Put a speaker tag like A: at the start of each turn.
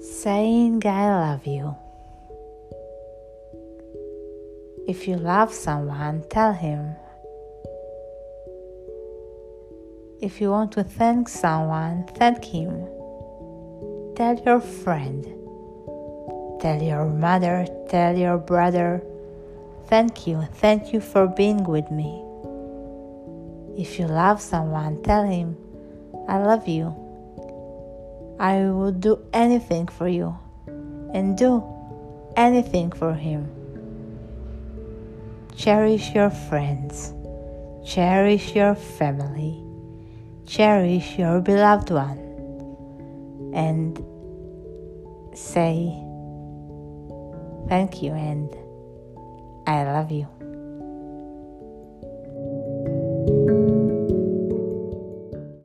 A: saying I love you. If you love someone, tell him. If you want to thank someone, thank him. Tell your friend. Tell your mother, tell your brother, thank you, thank you for being with me. If you love someone, tell him, I love you. I will do anything for you and do anything for him. Cherish your friends, cherish your family, cherish your beloved one, and say thank you and I love you.